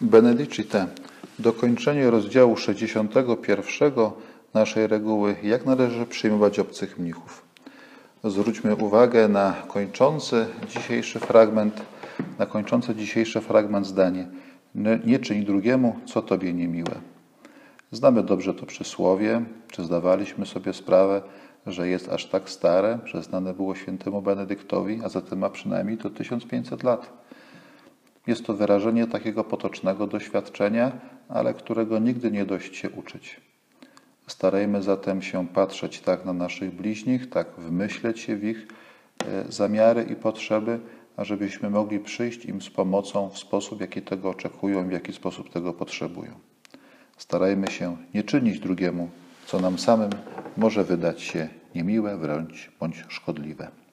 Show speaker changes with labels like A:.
A: Benedicite, dokończenie rozdziału 61 naszej reguły, jak należy przyjmować obcych mnichów. Zwróćmy uwagę na kończący dzisiejszy fragment, na kończący dzisiejszy fragment zdanie. Nie, nie czyń drugiemu, co tobie niemiłe. Znamy dobrze to przysłowie, czy zdawaliśmy sobie sprawę, że jest aż tak stare, że znane było świętemu Benedyktowi, a zatem ma przynajmniej to 1500 lat. Jest to wyrażenie takiego potocznego doświadczenia, ale którego nigdy nie dość się uczyć. Starajmy zatem się patrzeć tak na naszych bliźnich, tak wmyśleć się w ich e, zamiary i potrzeby, ażebyśmy mogli przyjść im z pomocą w sposób, jaki tego oczekują, w jaki sposób tego potrzebują. Starajmy się nie czynić drugiemu, co nam samym może wydać się niemiłe wręcz bądź szkodliwe.